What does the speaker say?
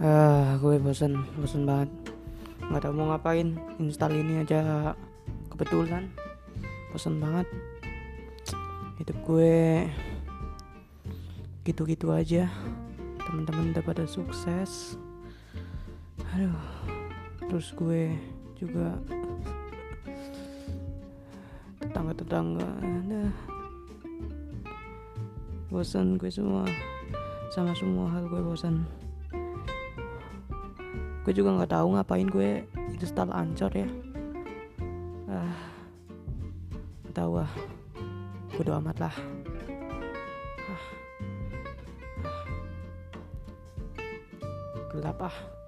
ah gue bosen bosen banget. Nggak tahu mau ngapain install ini aja. Kebetulan bosen banget. Hidup gue gitu-gitu aja. Teman-teman udah pada sukses. Aduh terus gue juga tetangga-tetangga. Ada bosan gue semua. Sama semua hal gue bosan gue juga nggak tahu ngapain gue install ancor ya. Ah nggak tahu ah. Bodo amat lah. Ah. gelap ah